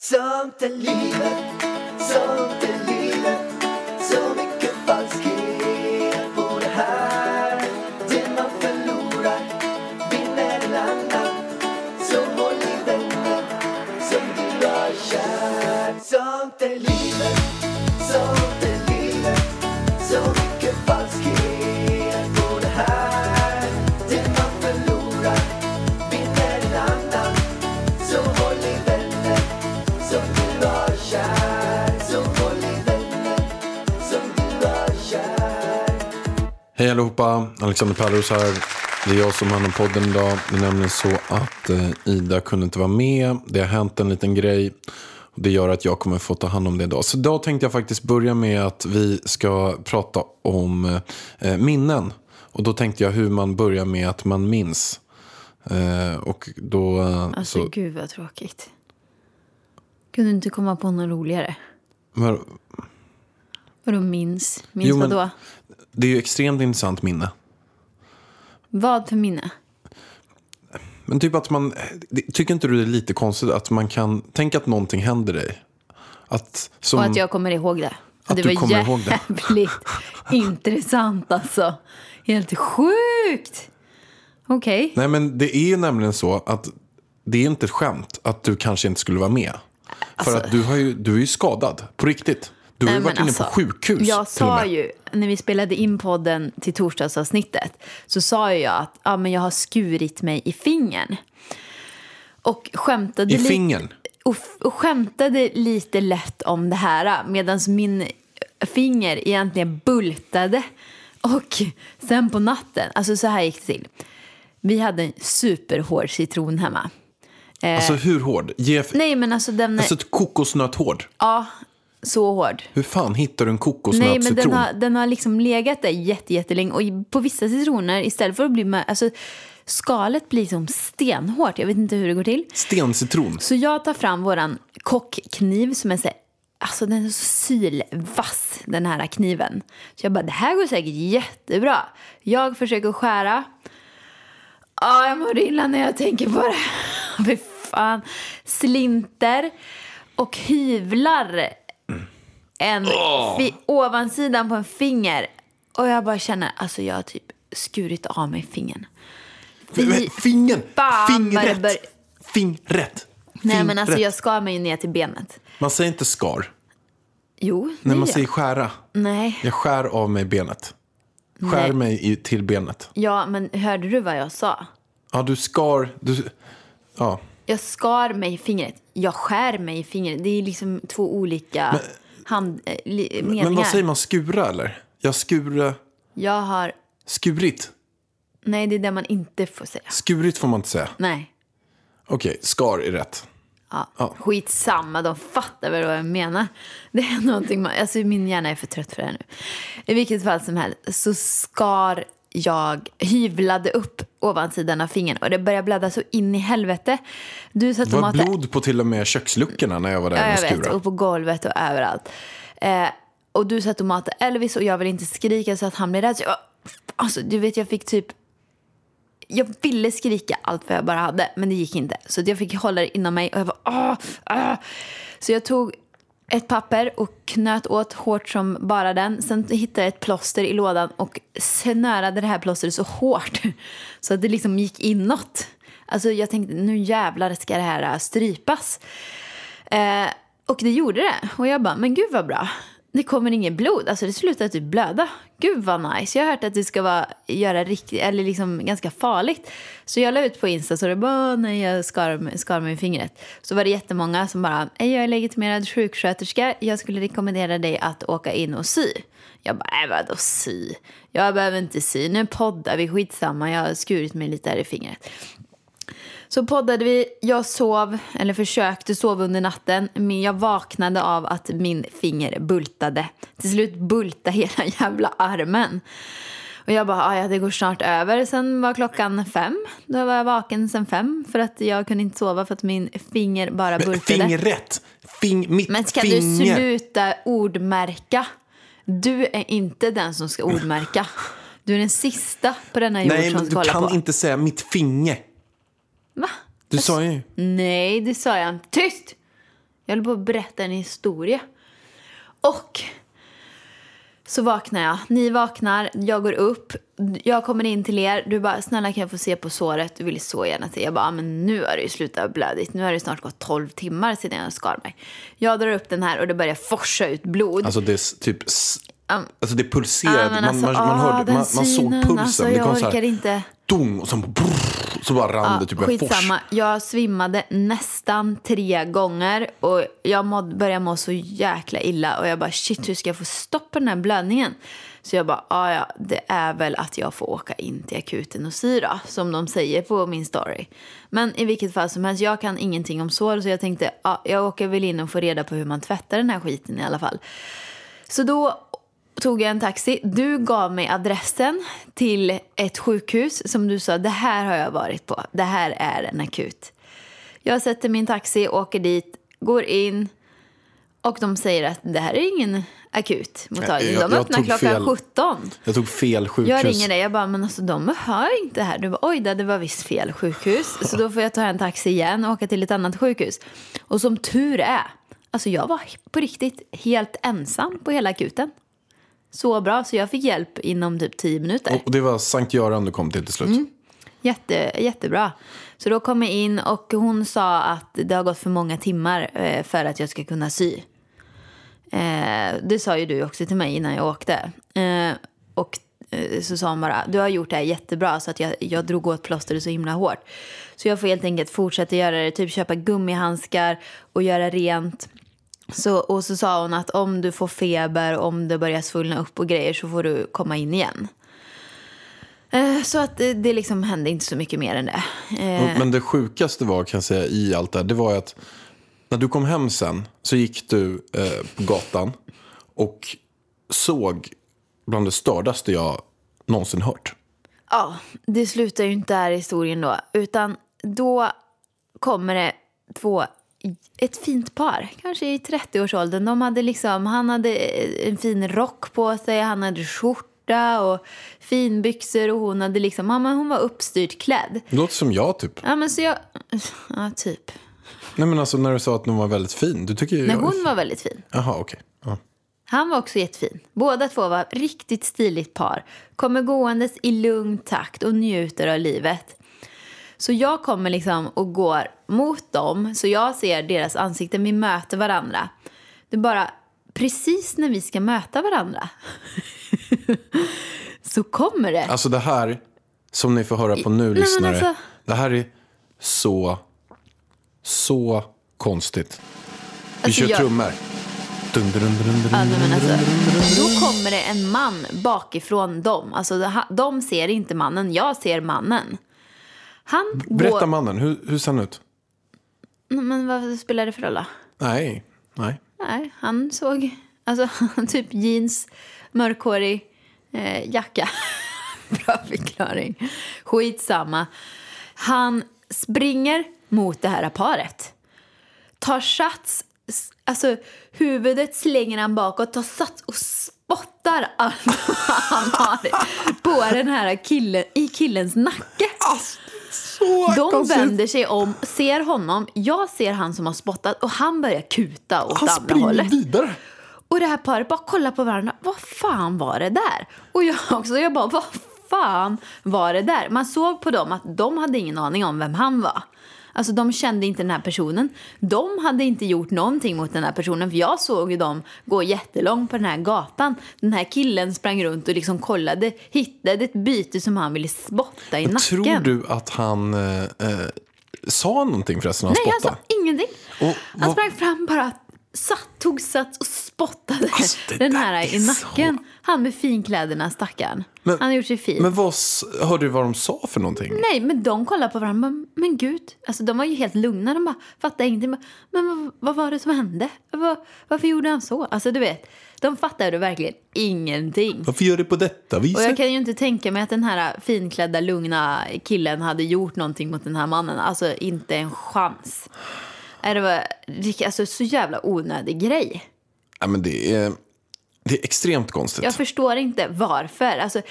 Sånt är livet, sånt allihopa, Alexander Pärlros här. Det är jag som har hand om podden idag. Det är nämligen så att eh, Ida kunde inte vara med. Det har hänt en liten grej. Och det gör att jag kommer få ta hand om det idag. Så idag tänkte jag faktiskt börja med att vi ska prata om eh, minnen. Och då tänkte jag hur man börjar med att man minns. Eh, och då... Eh, Alltså så, gud vad tråkigt. Kunde du inte komma på något roligare? men, Vadå minns? Minns Jo, men- vadå? Det är ju extremt intressant minne. Vad för minne? Men typ att man, tycker inte du det är lite konstigt att man kan, tänk att någonting händer dig. Att, som, Och att jag kommer ihåg det. Att det du var kommer ihåg det. jävligt intressant alltså. Helt sjukt. Okej. Nej men det är ju nämligen så att det är inte ett skämt att du kanske inte skulle vara med. För att du, har ju, du är ju skadad, på riktigt. Du har ju varit inne på alltså, sjukhus. Jag sa ju, när vi spelade in podden till torsdagsavsnittet, så sa jag att ja, men jag har skurit mig i fingern. Och skämtade, I fingern? och, och skämtade lite lätt om det här medan min finger egentligen bultade. Och sen på natten, alltså så här gick det till. Vi hade en superhård citron hemma. Alltså hur hård? Ge, Nej men alltså den, alltså kokosnöthård. ja, så hård. Hur fan hittar du en Nej, kokosnötscitron? men den har, den har liksom legat där jätte, jättelänge. Och på vissa citroner, istället för att bli... med- Alltså, skalet blir som stenhårt. Jag vet inte hur det går till. Stencitron. Så jag tar fram våran kockkniv som är så Alltså den är så sylvass, den här kniven. Så jag bara, det här går säkert jättebra. Jag försöker skära. Ja, jag mår illa när jag tänker på det. Fy fan. Slinter och hyvlar en fi- ovansidan på en finger. Och jag bara känner, alltså jag har typ skurit av mig fingern. Fy Fingern! Fingret! bör- Fingret! Nej men alltså jag skar mig ner till benet. Man säger inte skar. Jo, det man säger skära. Nej. Jag skär av mig benet. Skär Nej. mig till benet. Ja, men hörde du vad jag sa? Ja, du skar... Du, ja. Jag skar mig i fingret. Jag skär mig i fingret. Det är liksom två olika hand, eh, li, meningar. Men vad säger man? Skura eller? Jag skura... Jag har... Skurit? Nej, det är det man inte får säga. Skurit får man inte säga. Nej. Okej, skar är rätt. Ja. Ja. Skitsamma, de fattar väl vad jag menar. Det är någonting man, alltså min hjärna är för trött för det här nu. I vilket fall som helst så skar jag, hyvlade upp ovansidan av fingern och det började blöda så in i helvete. Du satt Det var matade blod på till och med köksluckorna när jag var där Ja, och jag vet. Och på golvet och överallt. Eh, och du satt och matade Elvis och jag ville inte skrika så att han blev rädd. Så jag, alltså, du vet, jag fick typ... Jag ville skrika allt vad jag bara hade, men det gick inte. Så jag fick hålla det inom mig och jag bara... Åh, åh. Så jag tog ett papper och knöt åt hårt som bara den. Sen hittade jag ett plåster i lådan och snörade det här plåstret så hårt så att det liksom gick inåt. Alltså jag tänkte, nu jävlar ska det här äh, strypas. Eh, och det gjorde det. Och jag bara, men gud vad bra. Det kommer inget blod. Alltså det slutar typ blöda. Gud vad nice. Jag har hört att det ska vara, göra riktigt, eller liksom ganska farligt. Så jag la ut på Insta så det bara, nej jag skar, skar mig i fingret. Så var det jättemånga som bara, jag är legitimerad sjuksköterska. Jag skulle rekommendera dig att åka in och sy. Jag bara, äh, vadå sy? Jag behöver inte sy. Nu poddar vi, skitsamma. Jag har skurit mig lite här i fingret. Så poddade vi, jag sov, eller försökte sova under natten, men jag vaknade av att min finger bultade. Till slut bultade hela jävla armen. Och jag bara, "Ah, ja det går snart över. Sen var klockan fem. Då var jag vaken sen fem för att jag kunde inte sova för att min finger bara bultade. Fingret! Fing, mitt Men ska finger! du sluta ordmärka? Du är inte den som ska ordmärka. Du är den sista på denna jord Nej, som men ska du hålla kan på. inte säga mitt finger. Va? Du sa ju... Nej, det sa jag inte. Tyst! Jag höll på att berätta en historia. Och så vaknar jag. Ni vaknar, jag går upp. Jag kommer in till er. Du bara, snälla kan jag få se på såret? Du vill så gärna se. Jag bara, "Ah, men nu har det ju slutat blödigt. Nu har det snart gått 12 timmar sedan jag skar mig. Jag drar upp den här och det börjar forsa ut blod. Alltså det är typ... Um, Alltså det pulserade. Ja, men man, man, alltså, man, ah, hörde, den man, man såg pulsen. alltså, jag orkar inte. Dong, och sen brrr, så bara rann det typ en fors. Skitsamma, jag svimmade nästan tre gånger och jag mådde, började må så jäkla illa och jag bara shit hur ska jag få stopp på den här blödningen? Så jag bara ah, ja det är väl att jag får åka in till akuten och sy då, som de säger på min story. Men i vilket fall som helst, jag kan ingenting om sår så jag tänkte ah, jag åker väl in och får reda på hur man tvättar den här skiten i alla fall. Så då tog jag en taxi. Du gav mig adressen till ett sjukhus som du sa, det här har jag varit på. Det här är en akut. Jag sätter min taxi, åker dit, går in och de säger att det här är ingen akut mottagning. De öppnar klockan fel. 17. Jag tog fel sjukhus. Jag ringer dig, jag bara, men alltså de hör inte här. Du bara, oj det var visst fel sjukhus. Så då får jag ta en taxi igen och åka till ett annat sjukhus. Och som tur är, alltså jag var på riktigt helt ensam på hela akuten. Så bra, så jag fick hjälp inom typ 10 minuter. Och det var Sankt Göran du kom till till slut. Mm. Jätte, jättebra. Så då kom jag in och hon sa att det har gått för många timmar eh, för att jag ska kunna sy. Eh, det sa ju du också till mig innan jag åkte. Eh, och så sa hon bara, du har gjort det här jättebra så att jag, jag drog åt plåstret så himla hårt. Så jag får helt enkelt fortsätta göra det, typ köpa gummihandskar och göra rent. Så, och så sa hon att om du får feber, om det börjar svullna upp och grejer så får du komma in igen. Eh, Så att det, liksom hände inte så mycket mer än det. Eh, Men det sjukaste var kan jag säga i allt det här, det var att när du kom hem sen så gick du eh, på gatan och såg bland det stördaste jag någonsin hört. Ja, det slutar ju inte där historien då. Utan då kommer det två, ett fint par, kanske i 30-årsåldern. De hade liksom, han hade en fin rock på sig, han hade skjorta och finbyxor och hon hade liksom, men hon var uppstyrt klädd. Det låter som jag typ. Ja men så jag, ja typ. Nej men alltså när du sa att hon var väldigt fin. Du tycker ju Nej hon var väldigt fin. Jaha okej. Ja. Han var också jättefin. Båda två var riktigt stiligt par. Kommer gåendes i lugn takt och njuter av livet. Så jag kommer liksom och går mot dem, så jag ser deras ansikten. Vi möter varandra. Det är bara precis när vi ska möta varandra så kommer det. Alltså det här som ni får höra på nu men lyssnare. alltså- Det här är så, så konstigt. Vi Alltså, kör jag- trummor. Dun, dun, dun, Ja, nej, men alltså, då kommer det en man bakifrån dem. Alltså, de ser inte mannen, jag ser mannen. Han Berätta går... mannen, hur, hur ser han ut? Men vad spelar det för roll då? Nej, nej. Nej, han såg alltså, typ jeans, mörkhårig eh, jacka. Bra förklaring. Skitsamma. Han springer mot det här paret. Tar sats, alltså huvudet slänger han bakåt, tar sats och spottar allt han har på den här killen, i killens nacke. Så De konstigt. vänder sig om, ser honom, jag ser han som har spottat och han börjar kuta åt Han andra springer hållet. vidare. Och det här paret bara kollar på varandra. Vad fan var det där? Och jag också, jag bara, vad fan var det där? Man såg på dem att de hade ingen aning om vem han var. Alltså de kände inte den här personen. De hade inte gjort någonting mot den här personen. För jag såg ju dem gå jättelångt på den här gatan. Den här killen sprang runt och liksom kollade, hittade ett byte som han ville spotta i nacken. Tror du att han eh, eh, sa någonting förresten han Nej, han spottade? sa ingenting. Och han vad- sprang fram bara, satt, tog sats och spottade Alltså, den här är i så- nacken. Han med finkläderna, stackaren. Men- han har gjort sig fin. Men vad, hörde du vad de sa för någonting? Nej, men de kollade på varandra. Men, men gud, alltså, de var ju helt lugna. De bara fattade ingenting. Bara, Men vad, vad var det som hände? Vad, varför gjorde han så? Alltså, du vet, de fattade verkligen ingenting. Varför gör du på detta Och viset? jag kan ju inte tänka mig att den här finklädda, lugna killen hade gjort någonting mot den här mannen. Alltså inte en chans. Nej, Det var alltså, så jävla onödig grej. Ja, men det, är, det är extremt konstigt. Jag förstår inte varför. Alltså,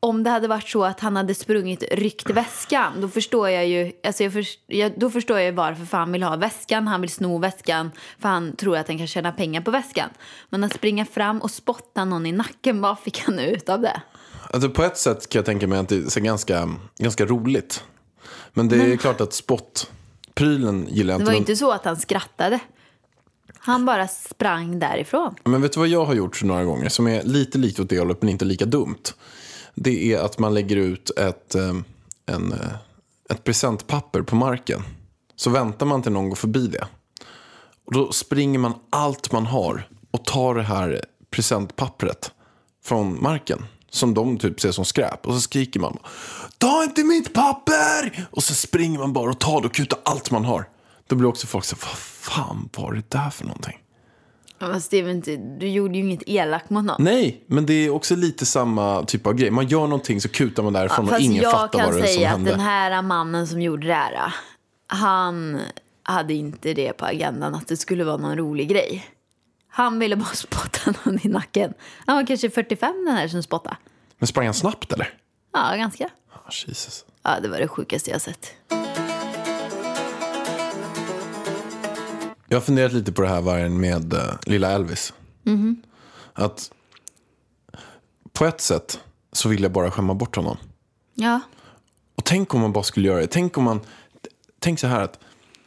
om det hade varit så att han hade sprungit ryckt väskan, då förstår jag ju, alltså jag först, jag, då förstår jag varför för han vill ha väskan, han vill sno väskan, för han tror att han kan tjäna pengar på väskan. Men att springa fram och spotta någon i nacken, vad fick han ut av det? Alltså på ett sätt kan jag tänka mig att det är ganska, ganska roligt. Men det är klart att spottprylen gillar jag Det inte. var ju inte så att han skrattade. Han bara sprang därifrån. Men vet du vad jag har gjort några gånger som är lite likt åt det hållet men inte lika dumt? Det är att man lägger ut ett, eh, en, eh, ett presentpapper på marken. Så väntar man till någon går förbi det. Och då springer man allt man har och tar det här presentpappret från marken. Som de typ ser som skräp. Och så skriker man. Ta inte mitt papper! Och så springer man bara och tar det och kutar allt man har. Då blir också folk så vad fan var det där för någonting? Ja, Fast väl inte, du gjorde ju inget elakt mot någon. Nej, men det är också lite samma typ av grej. Man gör någonting så kutar man därifrån och Fast ingen jag fattar kan vad det är som säga att hände. den här mannen som gjorde det här, han hade inte det på agendan att det skulle vara någon rolig grej. Han ville bara spotta någon i nacken. Han var kanske 45 den här som spottade. Men sprang han snabbt eller? Ja, ganska. Jesus. Ja, det var det sjukaste jag sett. Jag har funderat lite på det här vargen med uh, lilla Elvis. Mhm. Att på ett sätt så vill jag bara skämma bort honom. Ja, Och tänk om man bara skulle göra det. Tänk om man, tänk så här att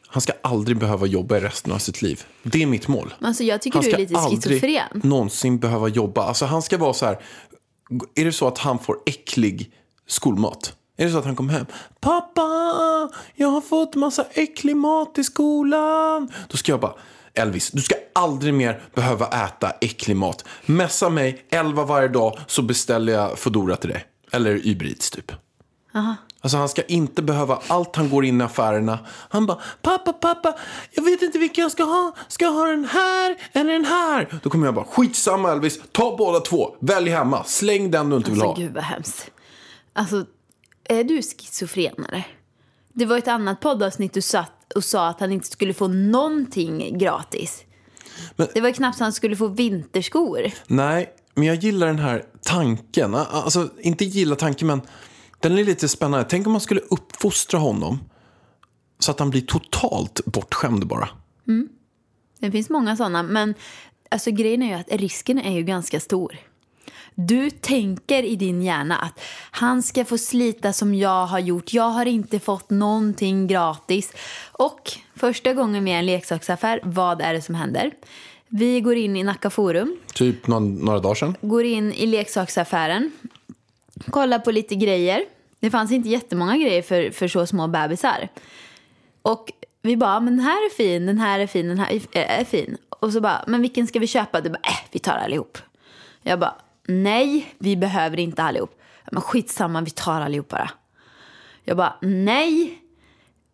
han ska aldrig behöva jobba i resten av sitt liv. Det är mitt mål. alltså jag tycker Han du är ska lite aldrig schizofren. någonsin behöva jobba. Alltså han ska vara så här. Är det så att han får äcklig skolmat? Är det så att han kommer hem? Pappa, jag har fått massa äcklig mat i skolan. Då ska jag bara, Elvis, du ska aldrig mer behöva äta äcklig mat. Messa mig 11 varje dag så beställer jag Foodora till dig. Eller Eats typ. Alltså han ska inte behöva allt han går in i affärerna. Han bara, pappa, pappa, jag vet inte vilken jag ska ha. Ska jag ha den här eller den här? Då kommer jag bara, skitsamma Elvis, ta båda två. Välj hemma, släng den du inte vill Alltså ha. gud vad hemskt. Alltså, är du schizofren eller? Det var ett annat poddavsnitt du satt och sa att han inte skulle få någonting gratis. Men- Det var knappt så han skulle få vinterskor. Nej, men jag gillar den här tanken. Alltså, inte gilla tanken, men den är lite spännande. Tänk om man skulle uppfostra honom så att han blir totalt bortskämd bara. Det finns många sådana, men alltså, grejen är ju att risken är ju ganska stor. Du tänker i din hjärna att han ska få slita som jag har gjort. Jag har inte fått någonting gratis. Och första gången vi är i en leksaksaffär, vad är det som händer? Vi går in i Nacka Forum, Typ någon, några dagar sedan. går in i leksaksaffären, kollar på lite grejer. Det fanns inte jättemånga grejer för, för så små bebisar. Och vi bara, men den här är fin, den här är fin, den här är- fin. Och så bara, men vilken ska vi köpa? Du bara, äh, vi tar allihop. Jag bara, nej, vi behöver inte allihop. Men skitsamma, vi tar allihop bara. Jag bara, nej.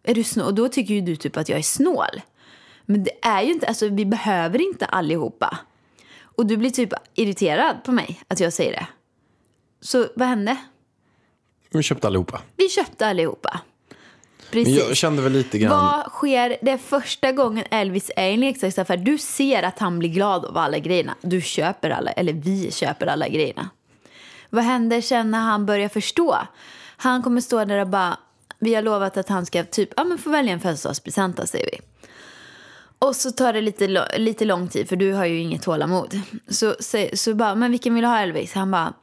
Är du snål? Och då tycker ju du typ att jag är snål. Men det är ju inte, alltså vi behöver inte allihopa. Och du blir typ irriterad på mig att jag säger det. Så vad hände? Vi köpte allihopa. Vi köpte allihopa. Men Precis. jag kände väl lite grann... Vad sker det är första gången Elvis är i en leksaksaffär? Du ser att han blir glad av alla grejerna. Du köper alla, eller vi köper alla grejerna. Vad händer sen när han börjar förstå? Han kommer stå där och bara, vi har lovat att han ska typ, ja men få välja en födelsedagspresent säger vi. Och så tar det lite, lite lång tid för du har ju inget tålamod. Så, så, så bara, men vilken vill du ha Elvis? Han bara,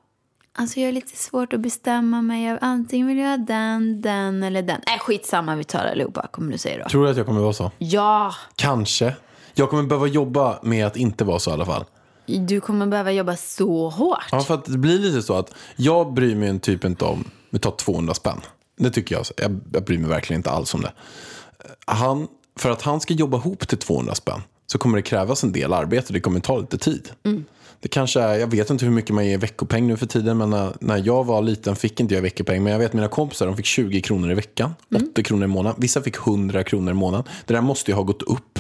alltså jag är lite svårt att bestämma mig. Jag- Antingen vill jag ha den, den eller den. Äh skitsamma vi tar allihopa kommer du säga då. Tror du att jag kommer vara så? Ja, Kanske. Jag kommer behöva jobba med att inte vara så i alla fall. du kommer behöva jobba så hårt. Ja, för att det blir lite så att jag bryr mig en typ inte om, vi tar 200 spänn. Det tycker jag, jag, jag bryr mig verkligen inte alls om det. Han, för att han ska jobba ihop till 200 spänn så kommer det krävas en del arbete, det kommer ta lite tid. Det kanske är, jag vet inte hur mycket man ger veckopeng nu för tiden, men när, när jag var liten fick inte jag veckopeng. Men jag vet mina kompisar, de fick 20 kronor i veckan, 80 kronor i månaden. Vissa fick 100 kronor i månaden. Det där måste ju ha gått upp.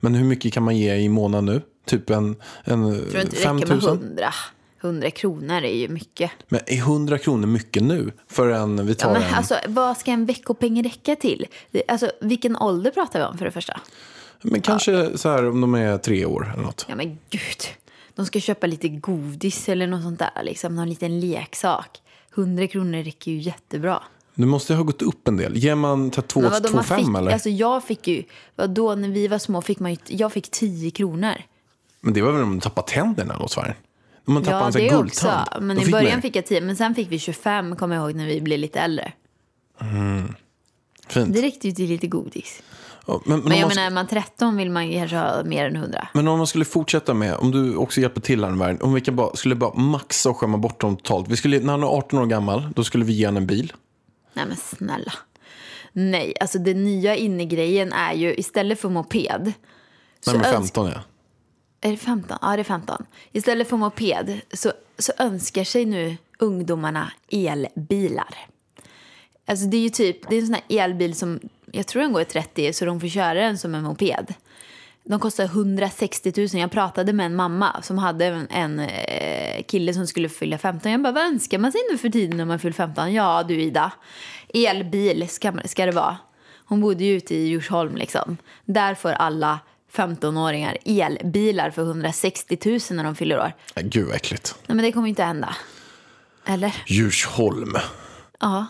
Men hur mycket kan man ge i månaden nu? Typ en, en tror inte det 5 räcker 000? med 100. 100 kronor är ju mycket. Men är 100 kronor mycket nu? För en, vi Ja, tar men en, alltså, vad ska en veckopeng räcka till? Alltså, vilken ålder pratar vi om för det första? men kanske så här om de är tre år eller något. Ja men gud. De ska köpa lite godis eller något sånt där. Liksom, någon liten leksak. 100 kronor räcker ju jättebra. Du måste ha gått upp en del. Ger man ta två, Men vadå, två man fem fick, eller? Alltså jag fick ju, vadå, när vi var små fick man ju, jag fick 10 kronor. Men det var väl om man tappade tänderna då, Sverige? Om man tappade Ja, en sån det här också. guldtand. Men då i början fick jag 10, men sen fick vi 25, kommer jag ihåg, när vi blev lite äldre. Fint. Det räckte ju till lite godis. Ja, men, men, Men jag man, menar, är man 13 vill man kanske ha mer än 100. men om man skulle fortsätta med, om du också hjälper till här Värn, om vi kan bara, skulle bara maxa och skämma bort dem totalt. Vi skulle, när han är 18 år gammal, då skulle vi ge honom en bil. Nej men snälla. Nej, alltså det nya innegrejen är ju istället för moped. Nej, men öns- 15 ja. Är det 15? Ja, det är 15. Istället för moped så, så önskar sig nu ungdomarna elbilar. Alltså det är ju typ, det är en sån här elbil som, jag tror den går i 30 så de får köra den som en moped. De kostar 160 000. Jag pratade med en mamma som hade en, en eh, kille som skulle fylla 15. Jag bara, vad önskar man sig nu för tiden när man fyller 15? Ja du Ida, elbil ska, ska det vara. Hon bodde ju ute i Djursholm liksom. Där får alla 15-åringar elbilar för 160 000 när de fyller år. Gud vad äckligt. Nej men det kommer inte hända. Eller? Djursholm. Ja.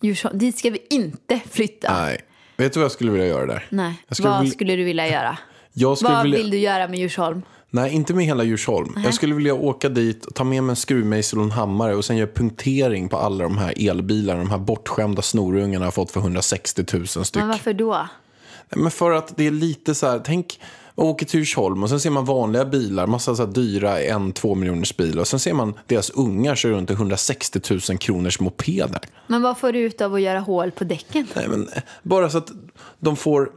Djursholm. Dit ska vi inte flytta. Nej. Vet du vad jag skulle vilja göra där? Nej. Skulle Vad vilja- skulle du vilja göra? Skulle Vad vilja... vill du göra med Djursholm? Nej, inte med hela Djursholm. Jag skulle vilja åka dit, ta med mig en skruvmejsel och en hammare och sen göra punktering på alla de här elbilarna. De här bortskämda snorungarna har fått för 160 000 styck. Men varför då? Nej, Men för att det är lite så här, tänk, man åker till Djursholm och sen ser man vanliga bilar, massa så dyra en, två miljoners bilar. Och sen ser man deras ungar köra runt i 160 000 kronors mopeder. Men vad får du ut av att göra hål på däcken? Nej, men eh, bara så att de får,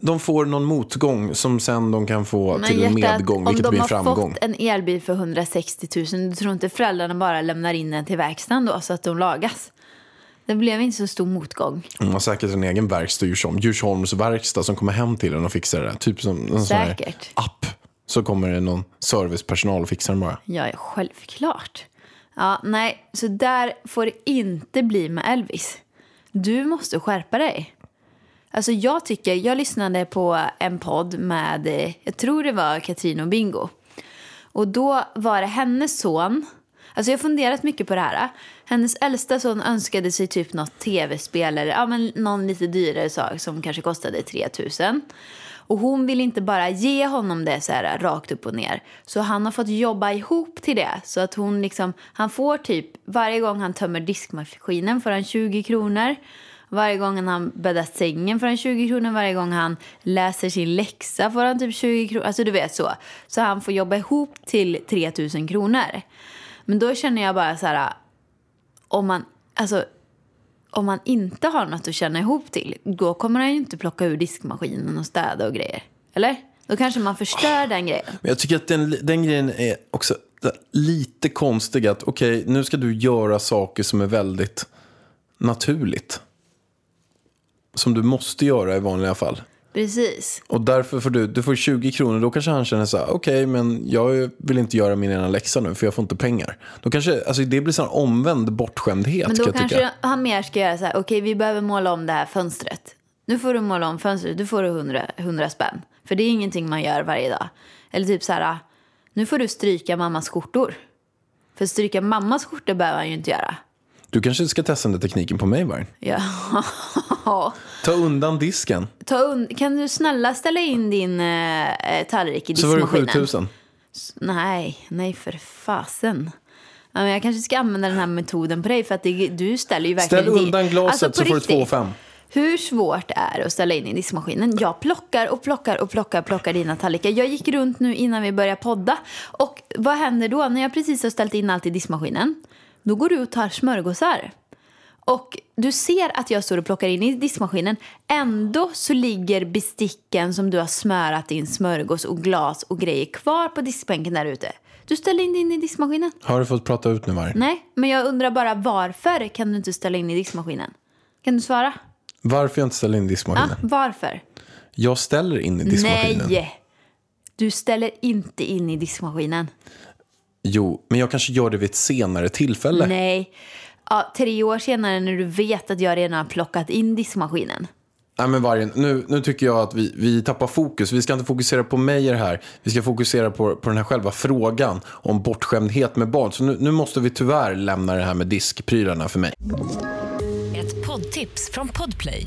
de får någon motgång som sen de kan få till en medgång, vilket om blir de en har framgång. fått en elbil för 160 000, du tror inte föräldrarna bara lämnar in den till verkstaden då så att de lagas? Det blev inte så stor motgång. De har säkert en egen verkstad i Djursholm. Djursholms verkstad som kommer hem till en och fixar det. Typ som en sån här Säkert. app. Så kommer det någon servicepersonal och fixar den bara. Ja, ja, självklart. Ja, nej, så där får det inte bli med Elvis. Du måste skärpa dig. Alltså jag tycker, jag lyssnade på en podd med, eh, jag tror det var Katrin och Bingo. Och då var det hennes son, alltså jag har funderat mycket på det här. Hennes äldsta son önskade sig typ något tv-spel eller ja, men någon lite dyrare sak som kanske kostade 3000. Och hon vill inte bara ge honom det så här rakt upp och ner. Så han har fått jobba ihop till det. Så att hon liksom, han får typ, varje gång han tömmer diskmaskinen får han 20 kronor. Varje gång han bäddar sängen får han 20 kronor. Varje gång han läser sin läxa får han typ 20 kronor. Alltså du vet så. Så han får jobba ihop till 3000 kronor. Men då känner jag bara så här, om man, alltså om man inte har något att känna ihop till, då kommer han ju inte plocka ur diskmaskinen och städa och grejer. Eller? Då kanske man förstör den grejen. Men jag tycker att den, den grejen är också lite konstig. Att okej, nu ska du göra saker som är väldigt naturligt. Som du måste göra i vanliga fall. Precis. Och därför får du, du får 20 kronor, då kanske han känner så här, okej, men jag vill inte göra min ena läxa nu för jag får inte pengar. Då kanske, alltså det blir sån omvänd bortskämdhet Men kan då jag kanske tycka. han mer ska göra så här, okej vi behöver måla om det här fönstret. Nu får du måla om fönstret, du får du 100, 100 spänn. För det är ingenting man gör varje dag. Eller typ så här, nu får du stryka mammas skjortor. För stryka mammas skjortor behöver han ju inte göra. Du kanske ska testa den där tekniken på mig, Varg. Ja. Ta undan disken, Ta und- kan du snälla ställa in din eh, tallrik i så var det diskmaskinen? 7000. Nej, nej för fasen. Ja, men jag kanske ska använda den här metoden på dig för att det, du ställer ju verkligen Ställ undan glaset Alltså, så får du riktigt, 2 5. Hur svårt är det att ställa in i diskmaskinen? Jag plockar och plockar och plockar, plockar dina tallrikar. Jag gick runt nu innan vi började podda. Och vad händer då när jag precis har ställt in allt i diskmaskinen? Då går du och tar smörgåsar. Och du ser att jag står och plockar in i diskmaskinen. Ändå så ligger besticken som du har smörat in smörgås och glas och grejer kvar på diskbänken där ute. Du ställer in in i diskmaskinen. Har du fått prata ut nu, Varg? Nej, men jag undrar bara varför kan du inte ställa in i diskmaskinen? Kan du svara? Varför jag inte ställer in i Ja, diskmaskinen? varför? Jag ställer in i diskmaskinen. Nej! Du ställer inte in i diskmaskinen. Jo, men jag kanske gör det vid ett senare tillfälle. Nej. Ja, tre år senare när du vet att jag redan har plockat in diskmaskinen. Nej, men vargen, nu, nu tycker jag att vi, vi tappar fokus. Vi ska inte fokusera på det här. Vi ska fokusera på, på den här själva frågan om bortskämdhet med barn. Så nu, nu måste vi tyvärr lämna det här med diskprylarna för mig. Ett poddtips från Podplay.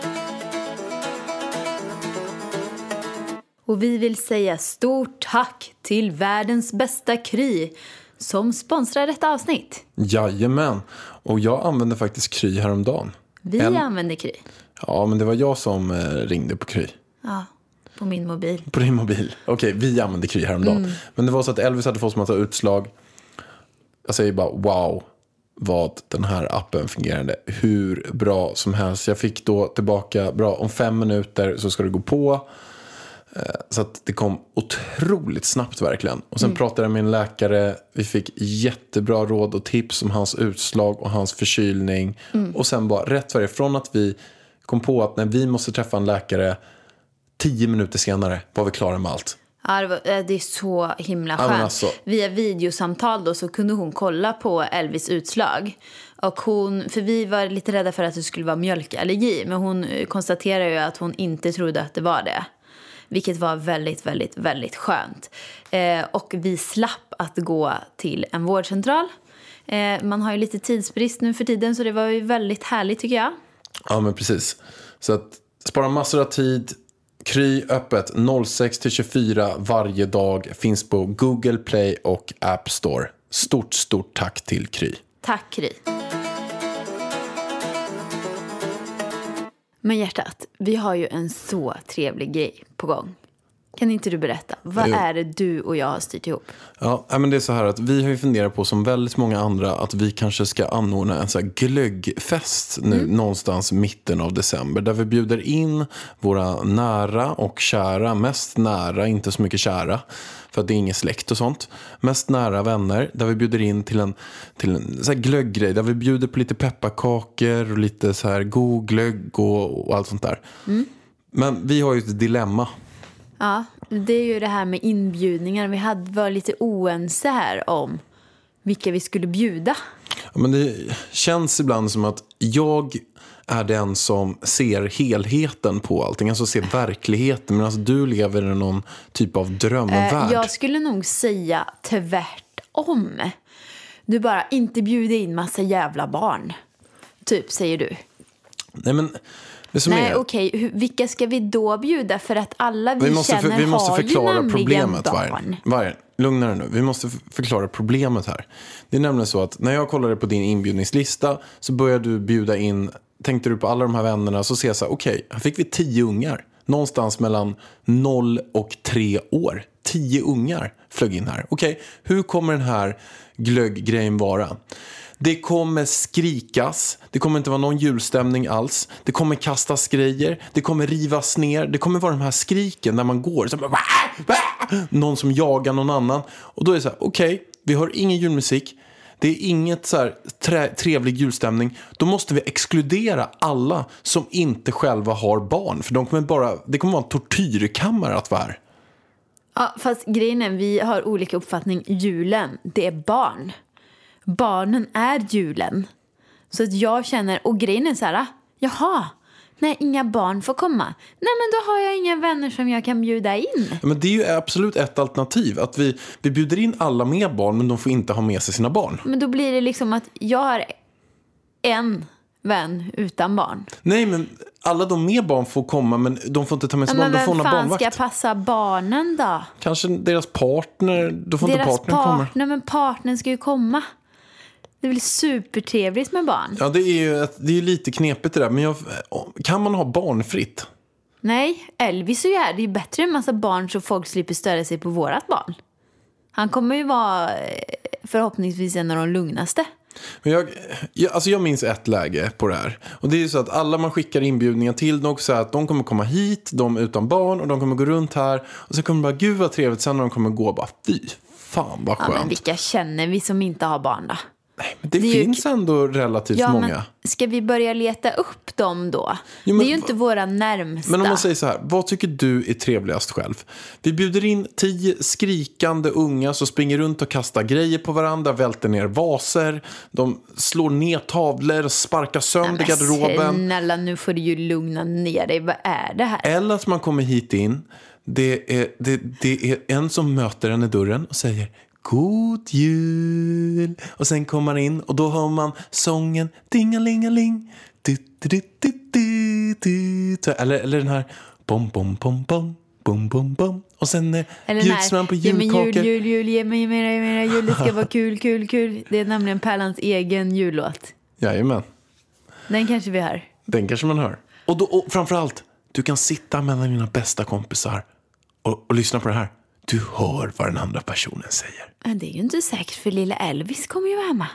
Och vi vill säga stort tack till världens bästa Kry som sponsrar detta avsnitt. Jajamän. Och jag använde faktiskt Kry häromdagen. Vi En- använder Kry. Ja, men det var jag som eh, ringde på Kry. Ja, på min mobil. På din mobil. Okej, vi använde Kry häromdagen. Men det var så att Elvis hade fått massa utslag. Jag säger bara wow vad den här appen fungerade. Hur bra som helst. Jag fick då tillbaka, bra om fem minuter så ska det gå på. Eh, Så att det kom otroligt snabbt verkligen. Och sen pratade jag med en läkare. Vi fick jättebra råd och tips om hans utslag och hans förkylning. Och sen bara rätt vad det från att vi kom på att när vi måste träffa en läkare tio minuter senare var vi klara med allt. Ja, det, var, eh, det är så himla Ja, skönt. alltså. Via videosamtal då så kunde hon kolla på Elvis utslag. Och hon, för vi var lite rädda för att det skulle vara mjölkallergi. Men hon eh, konstaterade ju att hon inte trodde att det var det. Vilket var väldigt, väldigt, väldigt skönt. Eh, och vi slapp att gå till en vårdcentral. Eh, man har ju lite tidsbrist nu för tiden så det var ju väldigt härligt tycker jag. Ja, men precis. Så att spara massor av tid. Kry öppet 06 till 24 varje dag. Finns på Google Play och App Store. Stort, stort tack till Kry. Tack Kry. Men hjärtat, vi har ju en så trevlig grej på gång. Kan inte du berätta? Vad Jo. är det du och jag har styrt ihop? Ja, men det är så här att vi har ju funderat på som väldigt många andra att vi kanske ska anordna en så glöggfest nu någonstans mitten av december. Där vi bjuder in våra nära och kära, mest nära, inte så mycket kära. För att det är ingen släkt och sånt. Mest nära vänner. Där vi bjuder in till en, till en så här glögggrej. Där vi bjuder på lite pepparkakor och lite så här god glögg och, och allt sånt där. Men vi har ju ett dilemma. Ja, det är ju det här med inbjudningar. Vi hade var lite oense här om vilka vi skulle bjuda. Ja, men det känns ibland som att jag är den som ser helheten på allting. Alltså ser verkligheten. Medan du lever i någon typ av drömvärld. Eh, Jag skulle nog säga tvärtom. Du bara, inte bjuda in massa jävla barn. Typ, säger du. Nej, men Nej, okej. Vilka ska vi då bjuda? För att alla vi, Vi måste, känner för, vi måste har förklara ju problemet. barn. Vargen. Vargen, lugna dig nu. Vi måste förklara problemet här. Det är nämligen så att när jag kollade på din inbjudningslista så började du bjuda in, tänkte du på alla de här vännerna så ser jag så här, okej, här fick vi tio ungar. Någonstans mellan noll och tre år. Tio ungar flög in här. Okej, hur kommer den här glögggrejen vara? Det kommer skrikas, det kommer inte vara någon julstämning alls. Det kommer kastas grejer, det kommer rivas ner. Det kommer vara de här skriken när man går. Så bara, någon som jagar någon annan. Och då är det så här, okej, vi har ingen julmusik. Det är inget så här trevlig julstämning. Då måste vi exkludera alla som inte själva har barn. För de kommer bara, det kommer vara en tortyrkammare att vara här. Ja, fast grejen är, vi har olika uppfattning. Julen, det är barn. Barnen är julen. Så att jag känner, och grejen är så här, jaha, nej inga barn får komma. Nej men då har jag inga vänner som jag kan bjuda in. Ja, Men det är ju absolut ett alternativ. Att vi, vi bjuder in alla med barn men de får inte ha med sig sina barn. Men då blir det liksom att jag har en vän utan barn. Nej, men alla de med barn får komma, men de får inte ta med sig men barn. Får vem fan barnvakt. ska passa barnen då? Kanske deras partner. Då får inte Deras partnern komma. partner, men partnern ska ju komma. Det är väl supertrevligt med barn? Ja, det är ju det är lite knepigt det där. Men jag, kan man ha barnfritt? Nej, Elvis är ju här. Det är ju bättre en massa barn så folk slipper störa sig på vårat barn. Han kommer ju vara eh, förhoppningsvis en av de lugnaste. Men jag, jag, alltså jag minns ett läge på det här. Och det är ju så att alla man skickar inbjudningar till, de säger att de kommer komma hit, de utan barn, och de kommer gå runt här. Och sen kommer de bara, gud vad trevligt, sen när de kommer gå, bara fy fan vad Ja, skönt. men vilka känner vi som inte har barn då? Men det, det är ju- finns ändå relativt Ja, många. men ska vi börja leta upp dem då? Jo, men det är ju inte våra närmsta. Men om man säger så här, vad tycker du är trevligast själv? Vi bjuder in tio skrikande unga som springer runt och kastar grejer på varandra, välter ner vaser, de slår ner tavlor sparkar sönder Men garderoben. Snälla, nu får du ju lugna ner dig. Vad är det här? Eller att man kommer hit in, det är, det, det är en som möter en i dörren och säger God jul! Och sen kommer man in och då hör man sången Dingalingaling. Du, du, du, du, du, du, du. Eller, eller den här bom, bom, bom, bom, bom, bom, bom. Och sen eh, bjuds man på Ge mig julkakor. jul, jul, jul, ge mig mera, mera jul. Det ska vara kul, kul, kul. Det är nämligen Pärlans egen jullåt. Jajamän, Den kanske vi hör. den kanske man hör. Och, då, och framförallt, du kan sitta mellan dina bästa kompisar och, och lyssna på det här. Du hör vad den andra personen säger. Men det är ju inte säkert för lilla Elvis kommer ju vara hemma.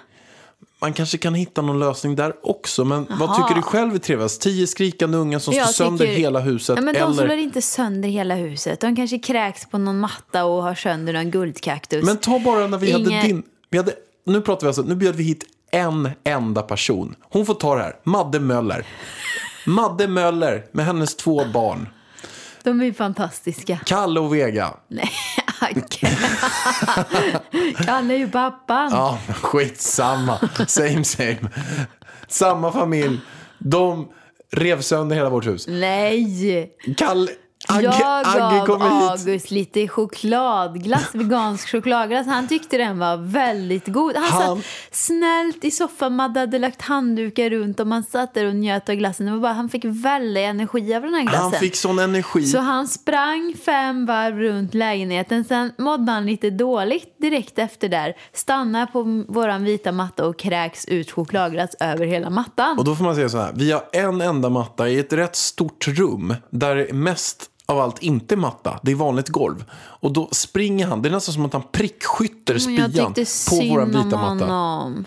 Man kanske kan hitta någon lösning där också. Men vad Jaha. tycker du själv är trevligast? Tio skrikande unga som slår sönder tycker- hela huset? Ja, men de eller... slår inte sönder hela huset. De kanske kräks på någon matta och har sönder någon guldkaktus. Men ta bara när vi Inge- hade din... Vi hade... Nu pratar vi alltså, nu bjöd vi hit en enda person. Hon får ta det här. Madde Möller. Madde Möller med hennes två barn. De är fantastiska. Kalle och Vega. Nej, Kalle är ju pappan. Ja, skitsamma. Same same. Samma familj. De rev sönder hela vårt hus. Nej! Kalle... Agge, jag Agge gav. August lite chokladglass, vegansk chokladglass. Han tyckte den var väldigt god. Han, Han- satt snällt i soffan, Madde hade lagt handdukar runt och man satt där och njöt av glassen. Det var bara, han fick väldigt energi av den här glassen. Han fick sån energi. Så han sprang fem varv runt lägenheten. Sen mådde han lite dåligt direkt efter där. Stannade på våran vita matta och kräks ut chokladglass över hela mattan. Och då får man säga så här, vi har en enda matta i ett rätt stort rum där mest av allt inte matta, det är vanligt golv. Och då springer han, det är nästan som att han prickskytter spian på vår synd vita matta. honom.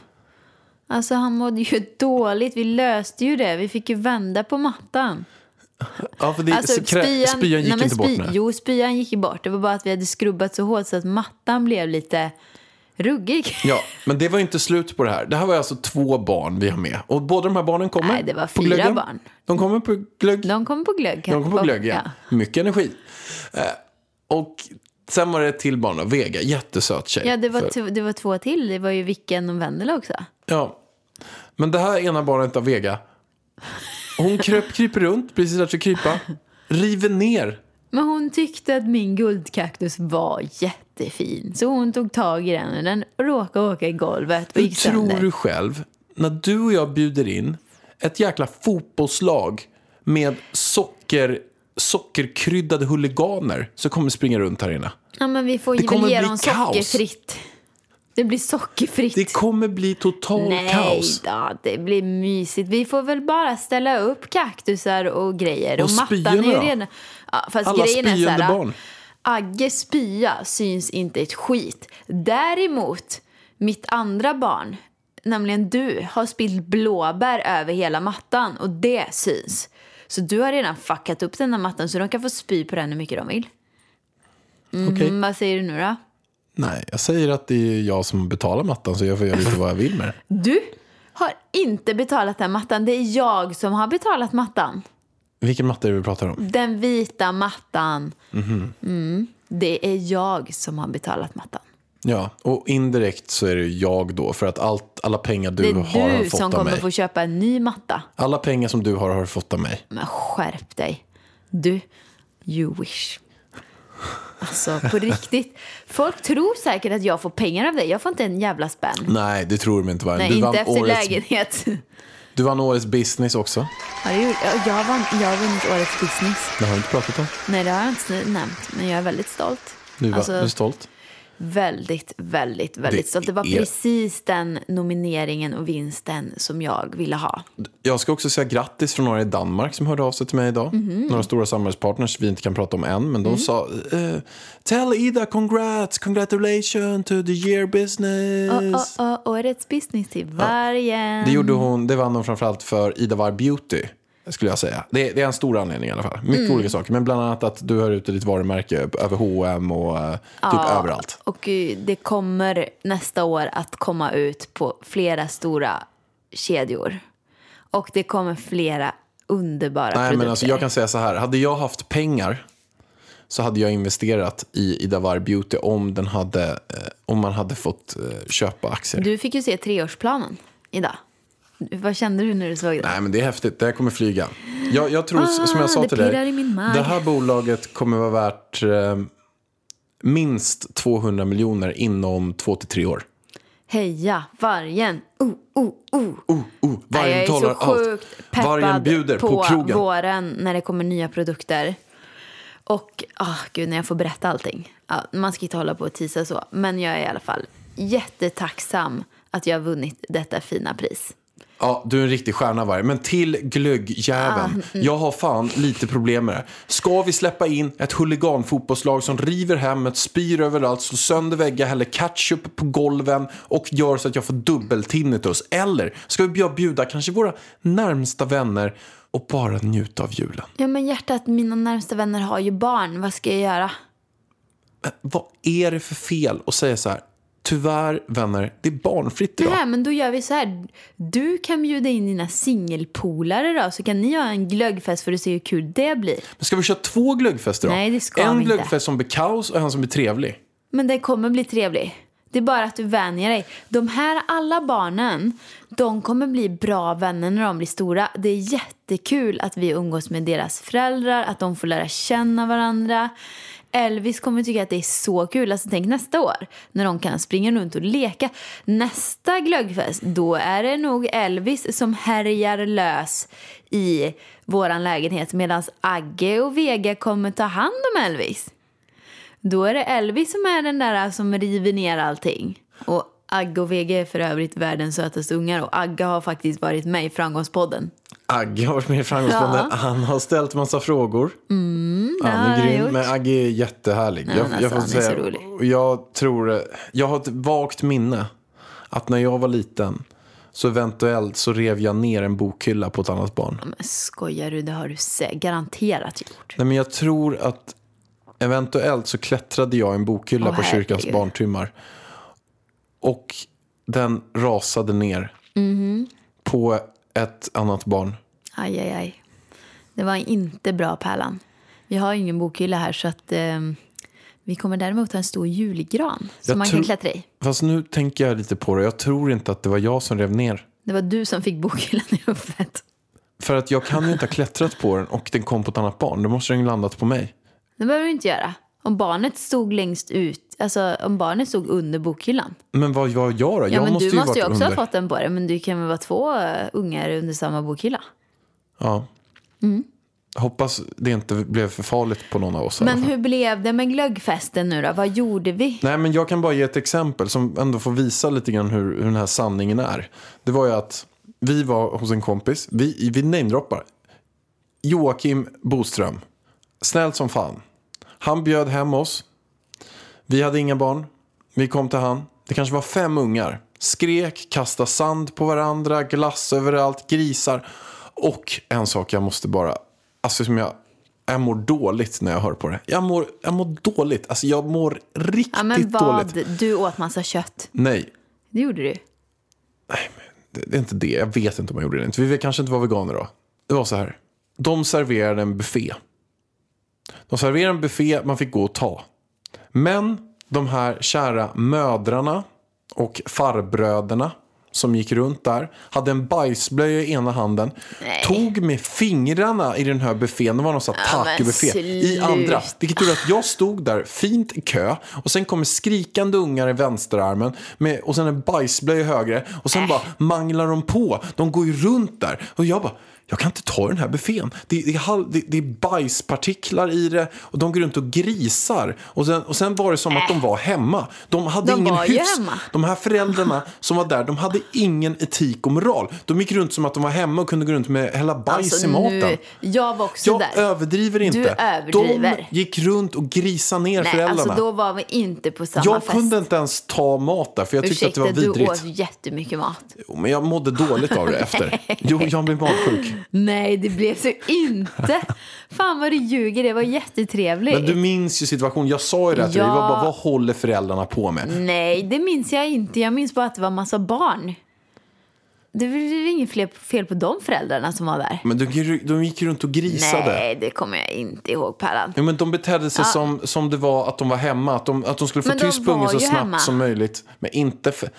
Alltså han mådde ju dåligt. Vi löste ju det. Vi fick ju vända på mattan. Ja, för det, Alltså, krä- spyan gick nej, inte bort. spy- Nej. Jo, spyan gick ju bort. Det var bara att vi hade skrubbat så hårt så att mattan blev lite ruggig. Ja, men det var inte slut på det här. Det här var alltså två barn vi har med. Och båda de här barnen kommer Nej, det var på fyra glöggen. barn. De kommer på glögg. De kom på glögg. De kom på glögg, ja. Ja. Mycket energi. Eh, och sen var det ett till barn, då, Vega, jättesöt tjej. Ja, det var, För- det var två till. Det var ju Vicken och Vendela också. Ja. Men det här ena barnet av Vega, hon kröp, kryper runt, precis där till krypa, river ner. Men hon tyckte att min guldkaktus var jättefin. Så hon tog tag i den och den råkade åka i golvet och gick tror sönder. du själv, när du och jag bjuder in ett jäkla fotbollslag med socker, sockerkryddade huliganer som kommer springa runt här inne? Ja, men vi får Det väl ge dem sockerfritt. Det blir sockerfritt. Det kommer bli total Nej kaos. då, det blir mysigt. Vi får väl bara ställa upp kaktusar och grejer. Och Och, mattan är ju redan... Ja, fast Alla grejen är så spyende här, barn. Agges spya syns inte ett skit. Däremot, mitt andra barn, nämligen du, har spillt blåbär över hela mattan och det syns. Så du har redan fuckat upp den här mattan så de kan få spy på den hur mycket de vill. Mm, vad säger du nu då? Nej, jag säger att det är jag som betalar mattan så jag får göra lite vad jag vill med det. Du har inte betalat den mattan. Det är jag som har betalat mattan. Vilken matta är det vi pratar om? Den vita mattan. Mhm. Mm, det är jag som har betalat mattan. Ja, och indirekt så är det jag då för att allt, alla pengar du, det har är har du fått som av kommer mig. få köpa en ny matta. Alla pengar som du har har du fått av mig. Men skärp dig. Du, you wish. Alltså på riktigt. Folk tror säkert att jag får pengar av dig. Jag får inte en jävla spänn. Nej, det tror de inte. Nej, du, inte vann efter årets, lägenhet. du vann årets business också. Har du gjort? Ja, Jag, vann, jag vunnit årets business. Det har du inte pratat om. Nej, det har jag inte nämnt. Men jag är väldigt stolt. Du, var, Alltså- du är stolt. Väldigt, väldigt, väldigt Det stolt. Det var är- precis den nomineringen och vinsten som jag ville ha. Jag ska också säga grattis från några i Danmark som hörde av sig till mig idag. Mhm. Några stora samarbetspartners vi inte kan prata om än. Men Mm. de sa, eh, tell Ida congrats, congratulations to the year business. Och, och, och, årets business till vargen. Det gjorde hon, det vann hon framförallt för Ida Var Beauty. Skulle jag säga. Det, det är en stor anledning i alla fall. Mycket Mm. olika saker. Men bland annat att du har ute ditt varumärke över H&M och eh, typ överallt. Och eh, det kommer nästa år att komma ut på flera stora kedjor. Och det kommer flera underbara Nej, produkter. men alltså, jag kan säga så här. Hade jag haft pengar så hade jag investerat i Ida Var Beauty om, den hade, eh, om man hade fått köpa aktier. Du fick ju se treårsplanen idag. Vad kände du när du såg den? Nej, men det är häftigt. Det här kommer flyga. Jag, jag tror, Ah, som jag sa det till dig, det här bolaget kommer vara värt eh, minst 200 miljoner inom två till tre år. Heja vargen! Oh, oh, oh. Oh, oh, Nej, vargen jag är talar allt. Vargen bjuder på, krogen. våren när det kommer nya produkter. Och ah gud, när jag får berätta allting. Man ska inte hålla på och tisa så. Men jag är i alla fall jättetacksam att jag har vunnit detta fina pris. Ja, du är en riktig stjärna varje. Men till glöggjäveln. mm. Jag har fan lite problem med det. Ska vi släppa in ett huliganfotbollslag som river hemmet, spyr överallt, slår sönder väggar, häller ketchup på golven och gör så att jag får dubbeltinnitus? Eller ska vi bjuda- bjuda kanske våra närmsta vänner och bara njuta av julen? Ja men hjärtat, mina närmsta vänner har ju barn. Vad ska jag göra? Men vad är det för fel att säga så här? Tyvärr, vänner, det är barnfritt idag. Nej, men då gör vi så här. Du kan bjuda in dina singelpolare då, så kan ni ha en glöggfest för att se hur kul det blir. Men ska vi köra två glöggfester då? Nej, det ska en vi inte. glöggfest som blir kaos och en som blir trevlig. Men det kommer bli trevlig. Det är bara att du vänjer dig. De här alla barnen, de kommer bli bra vänner när de blir stora. Det är jättekul att vi umgås med deras föräldrar, att de får lära känna varandra. Elvis kommer tycka att det är så kul. Alltså tänk nästa år när de kan springa runt och leka. Nästa glöggfest, då är det nog Elvis som härjar lös i våran lägenhet medan Agge och Vega kommer ta hand om Elvis. Då är det Elvis som är den där som river ner allting. Och Agge och Vega är för övrigt världens sötaste ungar och Agge har faktiskt varit med i Framgångspodden. Agge har varit med i Framgångspodden. Ja. Han har ställt massa frågor. Mm, han är grym, men Agge är jättehärlig. Ja, jag, alltså, får så jag tror, jag har ett vagt minne att när jag var liten så eventuellt så rev jag ner en bokhylla på ett annat barn. Men skojar du? Det har du garanterat gjort. Nej, men jag tror att eventuellt så klättrade jag en bokhylla Åh, på kyrkans herregud. barntimmar. Och den rasade ner Mhm. på ett annat barn. Aj, aj, aj. Det var inte bra, Pärlan. Vi har ingen bokhylla här så att eh, vi kommer däremot ha en stor julgran som Jag man kan klättra i. Fast nu tänker jag lite på det. Jag tror inte att det var jag som rev ner. Det var du som fick bokhyllan i huvudet. För att jag kan ju inte ha klättrat på den och den kom på ett annat barn. Då måste den ju landat på mig. Det behöver du inte göra. Om barnet stod längst ut, alltså om barnet stod under bokhyllan. Men vad var jag då? Ja, jag men måste du ju måste ju också under. ha fått den på det. Men du kan väl vara två ungar under samma bokhylla? Ja. Mm. Hoppas det inte blev för farligt på någon av oss. Men hur blev det med glöggfesten nu då? Vad gjorde vi? Nej, men jag kan bara ge ett exempel som ändå får visa lite grann hur, hur den här sanningen är. Det var ju att vi var hos en kompis. Vi, vi namedroppar. Joakim Boström. Snällt som fan. Han bjöd hem oss. Vi hade inga barn. Vi kom till han. Det kanske var fem ungar. Skrek, kastade sand på varandra, glass överallt, grisar. Och en sak jag måste bara... Alltså som jag... Jag mår dåligt när jag hör på det. Jag mår, jag mår dåligt. Alltså jag mår riktigt Ja, men vad? dåligt. Du åt massa kött. Nej, Det gjorde du. det, det är inte det. Jag vet inte om jag gjorde det. Vi kanske inte var veganer då. Det var så här. De serverade en buffé. De serverade en buffé man fick gå och ta. Men de här kära mödrarna och farbröderna som gick runt där hade en bajsblöja i ena handen. Nej. Tog med fingrarna i den här buffén. Det var någon sån här Ja, men takebuffé. I andra. Vilket gjorde att jag stod där fint i kö och sen kommer skrikande ungar i vänsterarmen med, och sen en bajsblöja i höger och sen bara manglar de på. De går ju runt där och jag bara jag kan inte ta den här buffén. Det, det, det, det är bajspartiklar i det och de går runt och grisar. Och sen, och sen var det som att de var hemma. De hade De ingen hyfs. hemma. De här föräldrarna som var där, de hade ingen etik och moral. De gick runt som att de var hemma och kunde gå runt med hela bajs Alltså, i maten. nu, jag var också Jag där. överdriver inte. Du överdriver. De gick runt och grisade ner Nej, föräldrarna. alltså då var vi inte på samma jag fest. kunde inte ens ta mat där för jag tyckte Ursäkta, att det var du vidrigt. åt jättemycket mat. Jo, men jag mådde dåligt av det efter. Jo, jag blev magsjuk. Nej, det blev så inte. Fan vad du ljuger, det var jättetrevligt. Men du minns ju situationen. Jag sa ju det till dig. Ja. Det var bara, vad håller föräldrarna på med? Nej, det minns jag inte. Jag minns bara att det var massa barn. Det var väl inget fel- på de föräldrarna som var där. Men de, de gick runt och grisade. Nej, det kommer jag inte ihåg Pärlan. Ja, men de betedde sig som, som det var att de var hemma. Att de, att de skulle få tyst på ungen så snabbt hemma. som möjligt. Men inte för,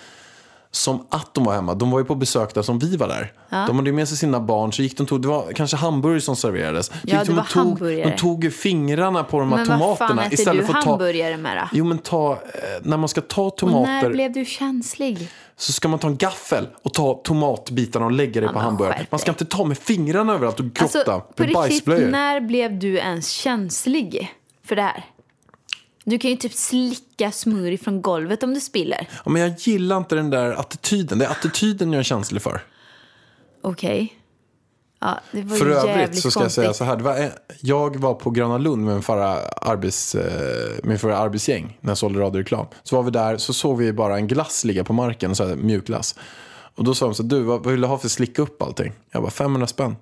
som att de var hemma. De var ju på besök där som vi var där. De hade med sig sina barn. Så gick de tog, det var kanske hamburgare som serverades. Ja, det de var och tog, hamburgare. De tog ju fingrarna på de här Men vad tomaterna. fan äter istället du för att ta, hamburgare med då? Jo men ta, eh, när man ska ta Och tomater. när blev du känslig? så ska man ta en gaffel och ta tomatbitarna och lägga det Ja, på men hamburgaren. Man ska inte ta med fingrarna överallt och grotta Alltså, på riktigt, när blev du ens känslig för det här? Du kan ju typ slicka smör från golvet om du spiller. Ja, men jag gillar inte den där attityden. Det är attityden jag är känslig för. Okej. Ja, det var För ju övrigt så ska jag säga så här. Det var, jag var på Gröna Lund med min förra, arbets, eh, min förra arbetsgäng när jag sålde radioreklam. Så var vi där så såg vi bara en glass ligga på marken, så här, mjukglass. Och då sa de så här, du vad, vill du ha för slicka upp allting? Jag bara 500 spänn.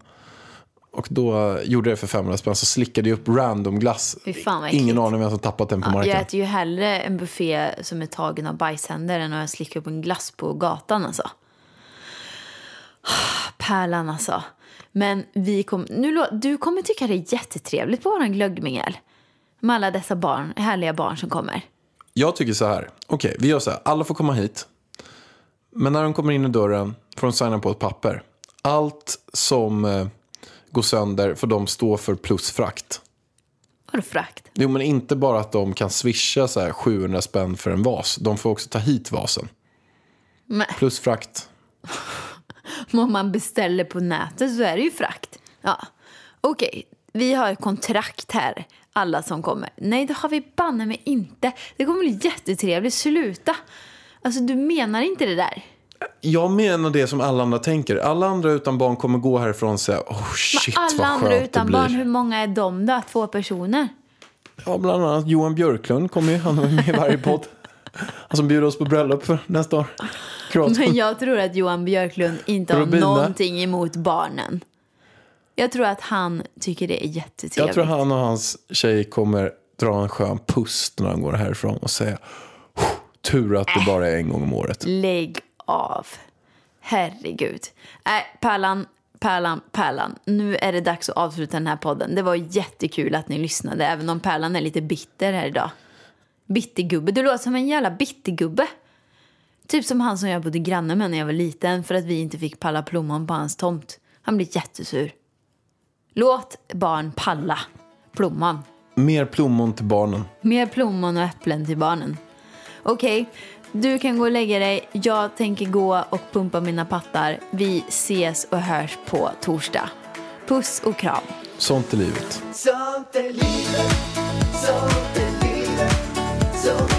Och då eh, gjorde jag det för 500 spänn så slickade jag upp random glass. Ingen aning vem som tappat den på Ja, marken. jag äter ju hellre en buffé som är tagen av bajshänder än att jag slickar upp en glass på gatan alltså. Pärlan alltså. Men vi kom, nu, du kommer tycka det är jättetrevligt på våran glöggmingel. Med alla dessa barn, härliga barn som kommer. Jag tycker så här. Okej, vi gör så här. Alla får komma hit. Men när de kommer in i dörren får de signa på ett papper. Allt som går sönder får de stå för plus frakt. Vadå frakt? Jo, men inte bara att de kan swisha så här 700 spänn för en vas. De får också ta hit vasen. Men Plus frakt. om man beställer på nätet så är det ju frakt. Ja, okej. Vi har kontrakt här, alla som kommer. Nej, det har vi banne mig inte. Det kommer bli jättetrevligt. Sluta. Alltså, du menar inte det där? Jag menar det som alla andra tänker. Alla andra utan barn kommer gå härifrån och säga oh shit alla vad andra skönt utan det blir. barn, hur många är de då? Två personer? Ja, bland annat Johan Björklund kommer ju. Han är med i varje podd. Han som bjuder oss på bröllop för nästa år. Kroatien. Men jag tror att Johan Björklund inte har Rubina. någonting emot barnen. Jag tror att han tycker det är jättetrevligt. Jag tror han och hans tjej kommer dra en skön pust när de går härifrån och säga "Oh, tur att det bara är en gång om året. Lägg av. Herregud. Nej, Pärlan, Pärlan, Pärlan. Nu är det dags att avsluta den här podden. Det var jättekul att ni lyssnade, även om Pärlan är lite bitter här idag. Bittergubbe. Du låter som en jävla bittergubbe. Typ som han som jag bodde granne med när jag var liten för att vi inte fick palla plommon på hans tomt. Han blir jättesur. Låt barn palla plommon. Mer plommon till barnen. Mer plommon och äpplen till barnen. Okej, du kan gå och lägga dig. Jag tänker gå och pumpa mina pattar. Vi ses och hörs på torsdag. Puss och kram. Sånt är livet. Sånt är livet, sånt är livet Så mycket falskhet